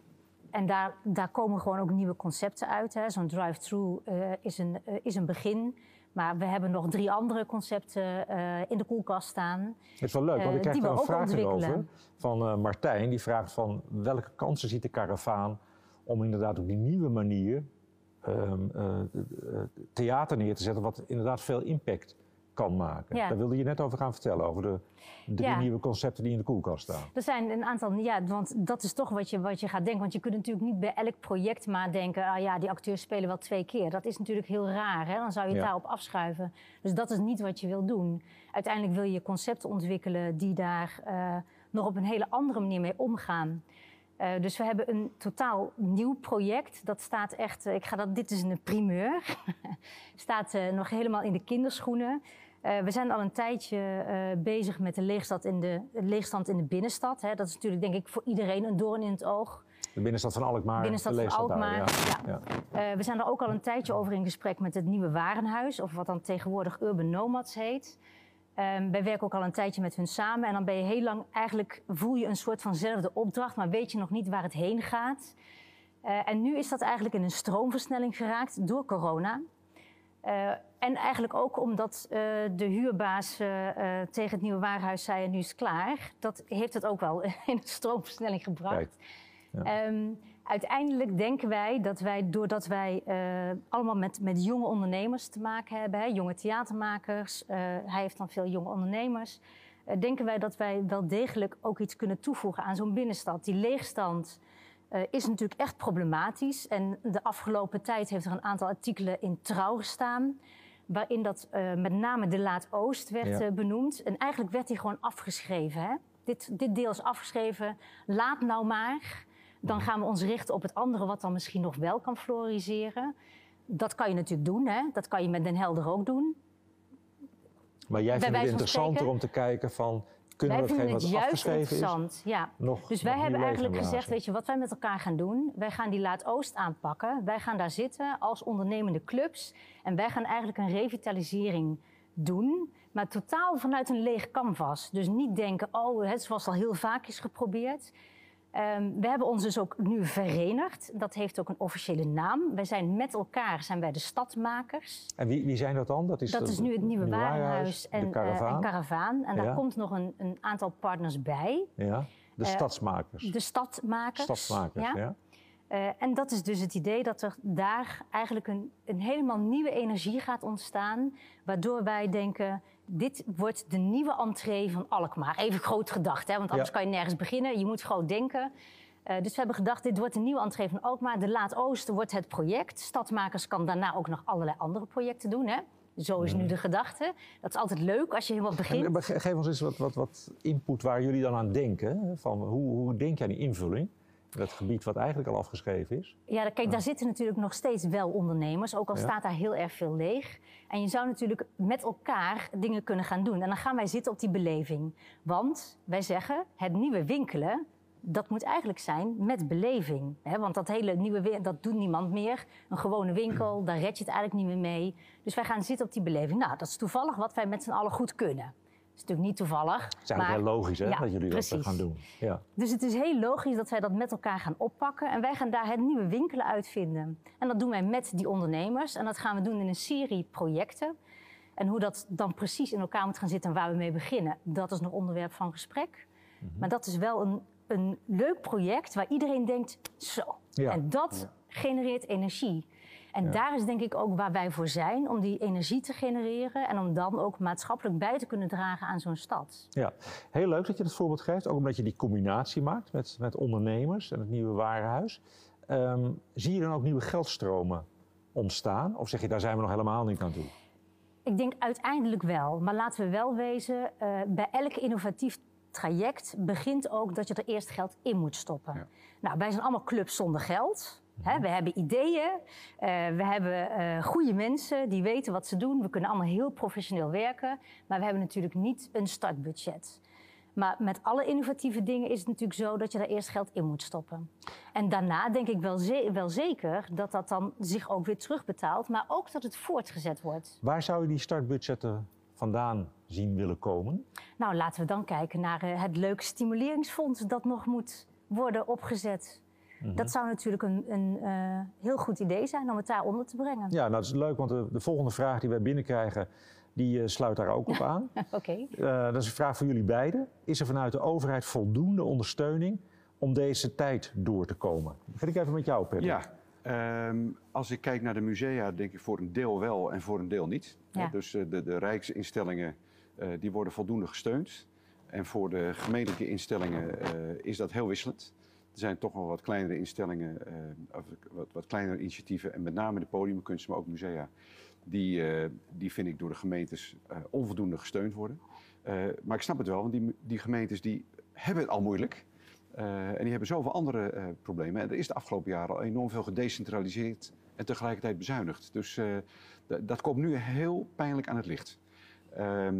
en daar, daar komen gewoon ook nieuwe concepten uit. Zo'n drive-thru uh, is, een, uh, is een begin. Maar we hebben nog drie andere concepten uh, in de koelkast staan. Het is wel leuk, want ik krijg daar een vraag over van Martijn. Die vraagt van welke kansen ziet de karavaan om inderdaad op die nieuwe manier um, uh, theater neer te zetten, wat inderdaad veel impact kan maken. Daar wilde je net over gaan vertellen, over de drie ja. nieuwe concepten die in de koelkast staan. Er zijn een aantal, ja, want dat is toch wat je, wat je gaat denken. Want je kunt natuurlijk niet bij elk project maar denken, ah ja, die acteurs spelen wel twee keer. Dat is natuurlijk heel raar, hè? dan zou je het ja. daarop afschuiven. Dus dat is niet wat je wil doen. Uiteindelijk wil je concepten ontwikkelen die daar uh, nog op een hele andere manier mee omgaan. Uh, dus we hebben een totaal nieuw project. Dat staat echt, uh, ik ga dat, dit is een primeur. [LAUGHS] staat uh, nog helemaal in de kinderschoenen. we zijn al een tijdje bezig met de leegstand in de, leegstand in de binnenstad. Hè. Dat is natuurlijk denk ik voor iedereen een doorn in het oog. De binnenstad van Alkmaar. Binnenstad van Alkmaar, ja. ja. we zijn er ook al een tijdje over in gesprek met het nieuwe warenhuis. Of wat dan tegenwoordig Urban Nomads heet. Um, wij werken ook al een tijdje met hun samen. En dan ben je heel lang, eigenlijk voel je een soort vanzelfde opdracht, maar weet je nog niet waar het heen gaat. Uh, en nu is dat eigenlijk in een stroomversnelling geraakt door corona. Uh, en eigenlijk ook omdat uh, de huurbaas tegen het nieuwe warenhuis zei: en nu is het klaar. Dat heeft het ook wel [LAUGHS] in een stroomversnelling gebracht. Ja. Um, uiteindelijk denken wij dat wij, doordat wij uh, allemaal met, met jonge ondernemers te maken hebben, hè, jonge theatermakers, uh, hij heeft dan veel jonge ondernemers, uh, denken wij dat wij wel degelijk ook iets kunnen toevoegen aan zo'n binnenstad. Die leegstand is natuurlijk echt problematisch. En de afgelopen tijd heeft er een aantal artikelen in trouw gestaan. waarin dat met name de Laat Oost werd ja. benoemd. En eigenlijk werd die gewoon afgeschreven. Hè? Dit, dit deel is afgeschreven, laat nou maar. Dan gaan we ons richten op het andere wat dan misschien nog wel kan floriseren. Dat kan je natuurlijk doen, hè? dat kan je met Den Helder ook doen. Maar jij vindt het interessanter om te kijken van... Kunnen wij we vinden het juist interessant, ja. Nog, dus wij hebben eigenlijk gezegd, weet je, wat wij met elkaar gaan doen... wij gaan die Laat Oost aanpakken. Wij gaan daar zitten als ondernemende clubs. En wij gaan eigenlijk een revitalisering doen... maar totaal vanuit een leeg canvas. Dus niet denken, oh, het was al heel vaak is geprobeerd... Um, we hebben ons dus ook nu verenigd. Dat heeft ook een officiële naam. Wij zijn met elkaar zijn wij de stadmakers. En wie, wie zijn dat dan? Dat is, dat is nu het Nieuwe Warenhuis en, uh, Caravaan. En daar komt nog een, een, aantal partners bij. Ja, de uh, stadsmakers. De stadmakers. Stadsmakers, ja. ja. Uh, en dat is dus het idee dat er daar eigenlijk een, een helemaal nieuwe energie gaat ontstaan. Waardoor wij denken, dit wordt de nieuwe entree van Alkmaar. Even groot gedacht, hè, want anders kan je nergens beginnen. Je moet groot denken. Uh, dus we hebben gedacht, dit wordt de nieuwe entree van Alkmaar. De Laat Oosten wordt het project. Stadmakers kan daarna ook nog allerlei andere projecten doen. Hè? Zo is nu de gedachte. Dat is altijd leuk als je helemaal begint. En, geef ons eens wat, wat, wat input waar jullie dan aan denken. Van hoe, hoe denk je aan die invulling? Dat gebied wat eigenlijk al afgeschreven is. Ja, kijk, daar zitten natuurlijk nog steeds wel ondernemers, ook al staat daar heel erg veel leeg. En je zou natuurlijk met elkaar dingen kunnen gaan doen. En dan gaan wij zitten op die beleving. Want wij zeggen, het nieuwe winkelen, dat moet eigenlijk zijn met beleving. Want dat hele nieuwe dat doet niemand meer. Een gewone winkel, daar red je het eigenlijk niet meer mee. Dus wij gaan zitten op die beleving. Nou, dat is toevallig wat wij met z'n allen goed kunnen is natuurlijk niet toevallig. Het is eigenlijk heel logisch hè, dat jullie dat gaan doen. Ja. Dus het is heel logisch dat wij dat met elkaar gaan oppakken. En wij gaan daar het nieuwe winkelen uitvinden. En dat doen wij met die ondernemers. En dat gaan we doen in een serie projecten. En hoe dat dan precies in elkaar moet gaan zitten en waar we mee beginnen, dat is nog onderwerp van gesprek. Mhm. Maar dat is wel een, een leuk project waar iedereen denkt, zo. En dat genereert energie. En daar is denk ik ook waar wij voor zijn, om die energie te genereren en om dan ook maatschappelijk bij te kunnen dragen aan zo'n stad. Ja, heel leuk dat je dat voorbeeld geeft, ook omdat je die combinatie maakt met, met ondernemers en het nieuwe warenhuis. Ehm, zie je dan ook nieuwe geldstromen ontstaan? Of zeg je, daar zijn we nog helemaal niet aan toe? Ik denk uiteindelijk wel. Maar laten we wel wezen, uh, bij elk innovatief traject begint ook dat je er eerst geld in moet stoppen. Nou, wij zijn allemaal clubs zonder geld we hebben ideeën, uh, we hebben uh, goede mensen die weten wat ze doen. We kunnen allemaal heel professioneel werken, maar we hebben natuurlijk niet een startbudget. Maar met alle innovatieve dingen is het natuurlijk zo dat je daar eerst geld in moet stoppen. En daarna denk ik wel, ze wel zeker dat dat dan zich ook weer terugbetaalt, maar ook dat het voortgezet wordt. Waar zou je die startbudgetten vandaan zien willen komen? Nou, laten we dan kijken naar uh, het leuke stimuleringsfonds dat nog moet worden opgezet. Mhm. Dat zou natuurlijk een, een uh, heel goed idee zijn om het daaronder te brengen. Ja, nou, dat is leuk, want de, de volgende vraag die wij binnenkrijgen, die uh, sluit daar ook op [LAUGHS] aan. Oké. Okay. Uh, dat is een vraag voor jullie beiden. Is er vanuit de overheid voldoende ondersteuning om deze tijd door te komen? Ga ik even met jou, Pepper. Ja, um, als ik kijk naar de musea, denk ik voor een deel wel en voor een deel niet. Ja. Dus de, de rijksinstellingen die worden voldoende gesteund. En voor de gemeentelijke instellingen is dat heel wisselend. Er zijn toch wel wat kleinere instellingen, uh, of wat, wat, kleinere initiatieven, en met name de podiumkunst, maar ook musea, die, uh, die vind ik door de gemeentes uh, onvoldoende gesteund worden. maar ik snap het wel, want die, die gemeentes die hebben het al moeilijk. en die hebben zoveel andere problemen. En er is de afgelopen jaren al enorm veel gedecentraliseerd en tegelijkertijd bezuinigd. Dus dat komt nu heel pijnlijk aan het licht. Ehm,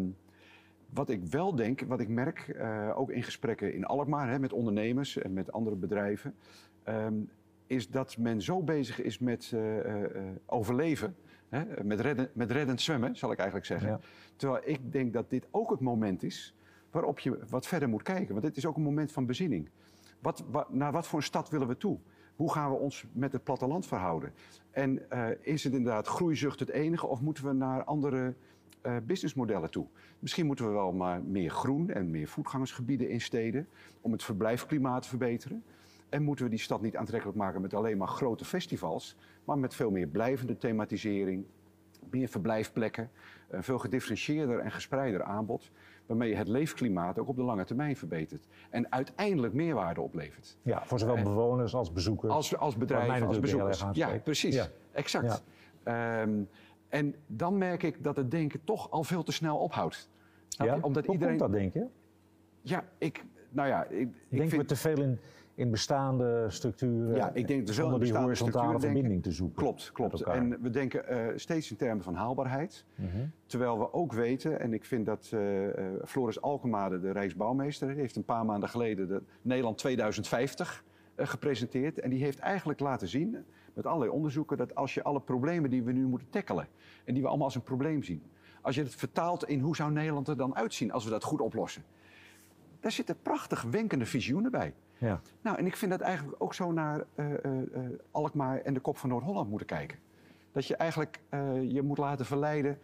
wat ik wel denk, wat ik merk, uh, ook in gesprekken in Alkmaar hè, met ondernemers en met andere bedrijven, um, is dat men zo bezig is met uh, uh, overleven, hè, met, redden, met reddend zwemmen, zal ik eigenlijk zeggen. Ja. Terwijl ik denk dat dit ook het moment is waarop je wat verder moet kijken. Want dit is ook een moment van bezinning. Wat, wat, naar wat voor een stad willen we toe? Hoe gaan we ons met het platteland verhouden? En is het inderdaad groeizucht het enige of moeten we naar andere uh, businessmodellen toe. Misschien moeten we wel maar meer groen en meer voetgangersgebieden in steden om het verblijfklimaat te verbeteren. En moeten we die stad niet aantrekkelijk maken met alleen maar grote festivals, maar met veel meer blijvende thematisering, meer verblijfplekken, een veel gedifferentieerder en gespreider aanbod, waarmee je het leefklimaat ook op de lange termijn verbetert. En uiteindelijk meerwaarde oplevert. Ja, voor zowel bewoners als bezoekers. Als, als bedrijven, als bezoekers. Ja, precies. Ja. Exact. Ja. Um, En dan merk ik dat het denken toch al veel te snel ophoudt. Ja? Omdat Hoe iedereen... komt dat, denk je? Ja, ik, nou ja, ik, ik Denken vind... we te veel in, in bestaande structuren? Ja, ik denk er wel die horizontale verbinding te zoeken. Klopt, klopt. En we denken uh, steeds in termen van haalbaarheid. Mm -hmm. Terwijl we ook weten, en ik vind dat uh, Floris Alkemade, de Rijksbouwmeester, heeft een paar maanden geleden de Nederland 2050 uh, gepresenteerd. En die heeft eigenlijk laten zien, met allerlei onderzoeken, dat als je alle problemen die we nu moeten tackelen, en die we allemaal als een probleem zien, als je het vertaalt in hoe zou Nederland er dan uitzien als we dat goed oplossen daar zitten prachtig wenkende visioenen bij. Ja. Nou, en ik vind dat eigenlijk ook zo naar uh, uh, Alkmaar en de kop van Noord-Holland moeten kijken. Dat je eigenlijk je moet laten verleiden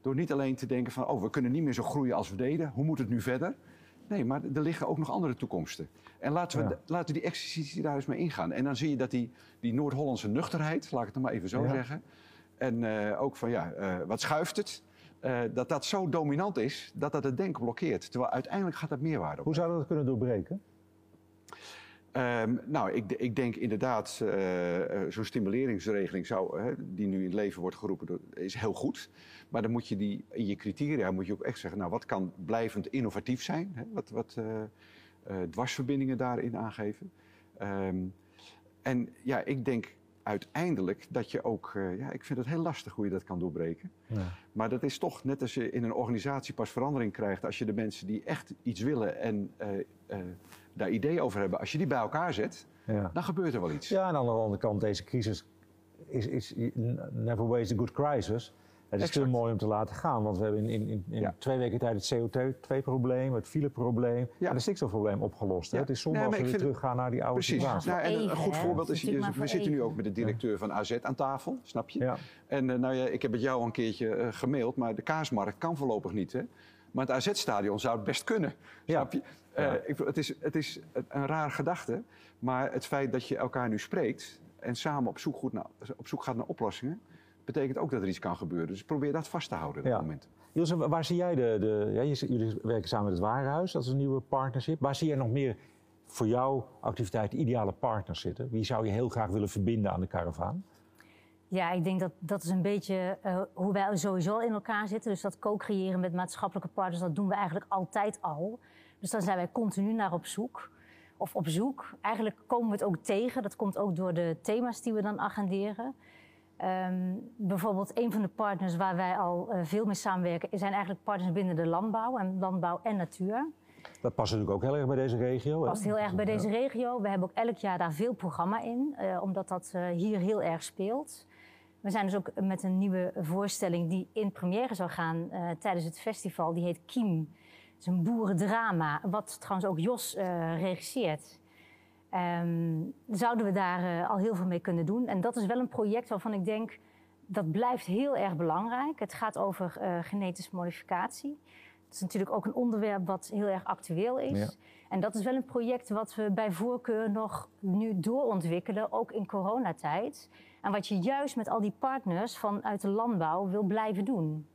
door niet alleen te denken van... oh, we kunnen niet meer zo groeien als we deden, hoe moet het nu verder? Nee, maar er liggen ook nog andere toekomsten. En laten we, laten we die exercitie daar eens mee ingaan. En dan zie je dat die, die Noord-Hollandse nuchterheid, laat ik het nog maar even zo zeggen... en ook van, ja, wat schuift het? Uh, dat dat zo dominant is dat dat het denken blokkeert. Terwijl uiteindelijk gaat dat meerwaarde op. Hoe zou dat kunnen doorbreken? Um, nou, ik, ik, denk inderdaad, uh, zo'n stimuleringsregeling zou, die nu in het leven wordt geroepen, is heel goed. Maar dan moet je die, in je criteria moet je ook echt zeggen, nou, wat kan blijvend innovatief zijn? Hè? Wat, wat dwarsverbindingen daarin aangeven? Um, en ja, ik denk uiteindelijk dat je ook, uh, ja, ik vind het heel lastig hoe je dat kan doorbreken. Ja. Maar dat is toch net als je in een organisatie pas verandering krijgt, als je de mensen die echt iets willen en uh, uh, daar ideeën over hebben, als je die bij elkaar zet, ja. dan gebeurt er wel iets. Ja, en aan de andere kant, deze crisis is, is never waste a good crisis. Het is te mooi om te laten gaan, want we hebben in, in, in twee weken tijd het CO2-probleem, het fileprobleem ja. en het stikstofprobleem opgelost. Ja. Het is zonde als we weer teruggaan naar die oude Precies. situatie. Nou, en een goed voorbeeld is, we zitten nu ook met de directeur van AZ aan tafel, snap je? Ja. En uh, nou ja, ik heb het jou al een keertje uh, gemaild, maar de kaasmarkt kan voorlopig niet. Hè? Maar het AZ-stadion zou het best kunnen, snap je? Uh, ik, het, is, het is een raar gedachte, maar het feit dat je elkaar nu spreekt en samen op zoek, goed naar, op zoek gaat naar oplossingen betekent ook dat er iets kan gebeuren. Dus probeer dat vast te houden op ja. moment. Ilse, waar zie jij de... de ja, jullie werken samen met het Warenhuis, dat is een nieuwe partnership. Waar zie jij nog meer voor jouw activiteit ideale partners zitten? Wie zou je heel graag willen verbinden aan de karavaan? Ja, ik denk dat dat is een beetje uh, hoe wij sowieso in elkaar zitten. Dus dat co-creëren met maatschappelijke partners, dat doen we eigenlijk altijd al. Dus dan zijn wij continu naar op zoek. Of op zoek. Eigenlijk komen we het ook tegen. Dat komt ook door de thema's die we dan agenderen. Um, bijvoorbeeld een van de partners waar wij al uh, veel mee samenwerken... zijn eigenlijk partners binnen de landbouw en landbouw en natuur. Dat past natuurlijk ook heel erg bij deze regio. Dat past heel erg bij deze regio. We hebben ook elk jaar daar veel programma in, uh, omdat dat uh, hier heel erg speelt. We zijn dus ook met een nieuwe voorstelling die in première zou gaan tijdens het festival. Die heet Kiem. Het is een boerendrama, wat trouwens ook Jos regisseert. Um, zouden we daar uh, al heel veel mee kunnen doen. En dat is wel een project waarvan ik denk, dat blijft heel erg belangrijk. Het gaat over uh, genetische modificatie. Dat is natuurlijk ook een onderwerp wat heel erg actueel is. Ja. En dat is wel een project wat we bij voorkeur nog nu doorontwikkelen, ook in coronatijd. En wat je juist met al die partners vanuit de landbouw wil blijven doen.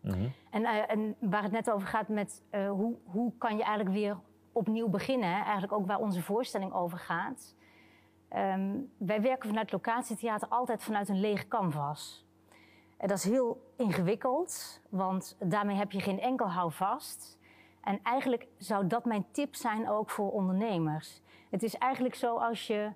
Mm -hmm. en, uh, en, waar het net over gaat met hoe, hoe kan je eigenlijk weer opnieuw beginnen. Eigenlijk ook waar onze voorstelling over gaat. Um, wij werken vanuit locatietheater altijd vanuit een leeg canvas. En dat is heel ingewikkeld, want daarmee heb je geen enkel houvast. En eigenlijk zou dat mijn tip zijn ook voor ondernemers. Het is eigenlijk zo als je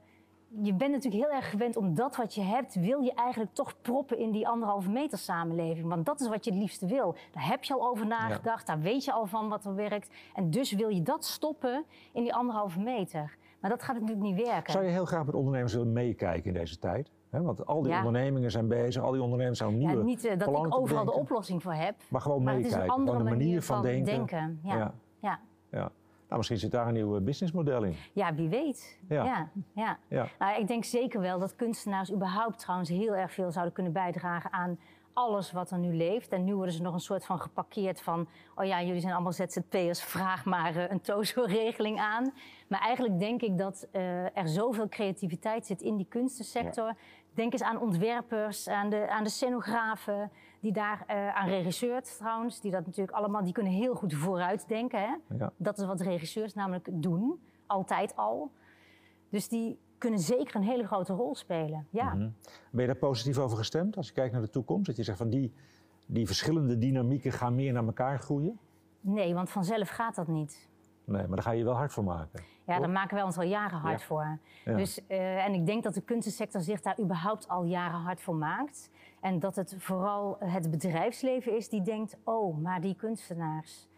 je bent natuurlijk heel erg gewend om dat wat je hebt, wil je eigenlijk toch proppen in die anderhalve meter samenleving. Want dat is wat je het liefste wil. Daar heb je al over nagedacht, daar weet je al van wat er werkt. En dus wil je dat stoppen in die anderhalve meter. Maar dat gaat natuurlijk niet werken. Zou je heel graag met ondernemers willen meekijken in deze tijd? want al die ondernemingen zijn bezig, al die ondernemers zijn nieuwe ja, Niet uh, dat ik overal de oplossing voor heb. Maar gewoon meekijken. Het is een andere manier, van, denken. denken. Ja. ja. ja. Nou, misschien zit daar een nieuw businessmodel in. Ja, wie weet. Ja. Ja, ja. ja. Nou, ik denk zeker wel dat kunstenaars überhaupt trouwens heel erg veel zouden kunnen bijdragen aan alles wat er nu leeft. En nu worden ze nog een soort van geparkeerd van... oh ja, jullie zijn allemaal ZZP'ers, vraag maar uh, een TOZO-regeling aan. Maar eigenlijk denk ik dat uh, er zoveel creativiteit zit in die kunstensector... Ja. Denk eens aan ontwerpers, aan de, aan de scenografen, die daar uh, aan regisseurs trouwens, die dat natuurlijk allemaal, die kunnen heel goed vooruitdenken. Hè? Ja. Dat is wat regisseurs namelijk doen, altijd al. Dus die, kunnen zeker een hele grote rol spelen. Ja. Mhm. Ben je daar positief over gestemd als je kijkt naar de toekomst? Dat je zegt van die, die verschillende dynamieken gaan meer naar elkaar groeien? Nee, want vanzelf gaat dat niet. Nee, maar daar ga je wel hard voor maken. Ja, daar maken wij ons al jaren hard voor. Dus, uh, en ik denk dat de kunstensector zich daar überhaupt al jaren hard voor maakt. En dat het vooral het bedrijfsleven is die denkt: oh, maar die kunstenaars.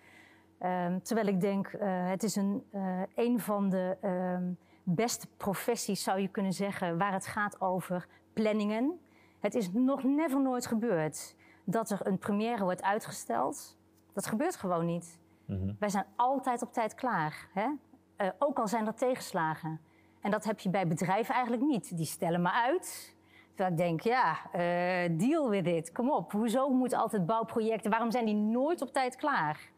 Um, terwijl ik denk, uh, het is een, uh, een van de uh, beste professies, zou je kunnen zeggen, waar het gaat over planningen. Het is nog never nooit gebeurd dat er een première wordt uitgesteld. Dat gebeurt gewoon niet. Mm Wij zijn altijd op tijd klaar. Hè? Uh, ook al zijn er tegenslagen. En dat heb je bij bedrijven eigenlijk niet. Die stellen maar uit. Terwijl ik denk, ja, uh, deal with it. Kom op. Hoezo moeten altijd bouwprojecten... Waarom zijn die nooit op tijd klaar?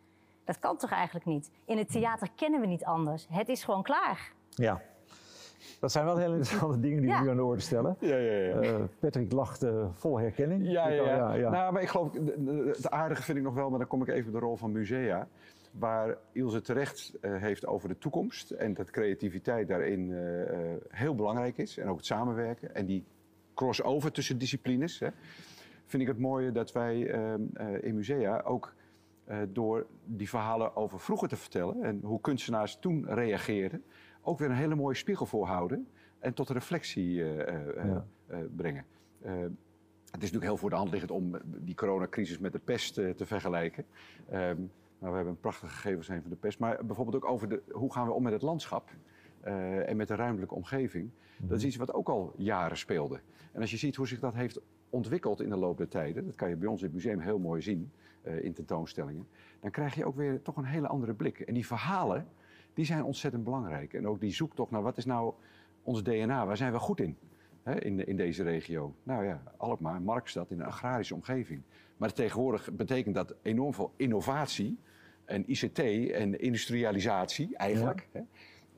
Dat kan toch eigenlijk niet? In het theater kennen we niet anders. Het is gewoon klaar. Ja. Dat zijn wel hele interessante dingen die we nu aan de orde stellen. Ja, ja, ja. Uh, Patrick lacht uh, vol herkenning. Ja, ja, ja, Nou, maar ik geloof, het aardige vind ik nog wel, maar dan kom ik even op de rol van musea. Waar Ilse terecht uh, heeft over de toekomst en dat creativiteit daarin heel belangrijk is. En ook het samenwerken en die crossover tussen disciplines. Hè, vind ik het mooie dat wij ehm, in musea ook door die verhalen over vroeger te vertellen en hoe kunstenaars toen reageerden, ook weer een hele mooie spiegel voorhouden en tot reflectie uh, brengen. het is natuurlijk heel voor de hand liggend om die coronacrisis met de pest te vergelijken. Ehm, maar we hebben een prachtige gegevens van de pest. Maar bijvoorbeeld ook over de, hoe gaan we om met het landschap en met de ruimtelijke omgeving. Dat is mhm. iets wat ook al jaren speelde. En als je ziet hoe zich dat heeft ontwikkeld in de loop der tijden, dat kan je bij ons in het museum heel mooi zien in tentoonstellingen, dan krijg je ook weer toch een hele andere blik. En die verhalen, die zijn ontzettend belangrijk. En ook die zoektocht naar wat is nou ons DNA, waar zijn we goed in? Hè, in, in deze regio. Nou ja, Alkmaar, Markstad, in een agrarische omgeving. Maar tegenwoordig betekent dat enorm veel innovatie en ICT en industrialisatie eigenlijk. Hè?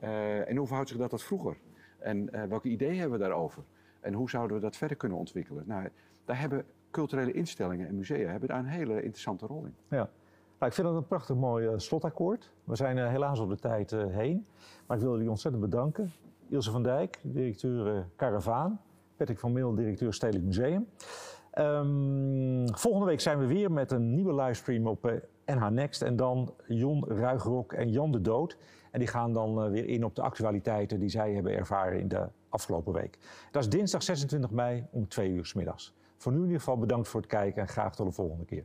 Uh, en hoe verhoudt zich dat tot vroeger? En uh, welke ideeën hebben we daarover? En hoe zouden we dat verder kunnen ontwikkelen? Nou, daar hebben culturele instellingen en musea hebben daar een hele interessante rol in. Ja. Nou, ik vind dat een prachtig mooi uh, slotakkoord. We zijn helaas op de tijd heen. Maar ik wil jullie ontzettend bedanken. Ilse van Dijk, directeur Caravaan. Patrick van Meel, directeur Stedelijk Museum. Um, volgende week zijn we weer met een nieuwe livestream op NH Next. En dan Jon Ruigrok en Jan de Dood. En die gaan dan weer in op de actualiteiten die zij hebben ervaren in de afgelopen week. Dat is dinsdag 26 mei om 2 uur s middags. Voor nu in ieder geval bedankt voor het kijken en graag tot de volgende keer.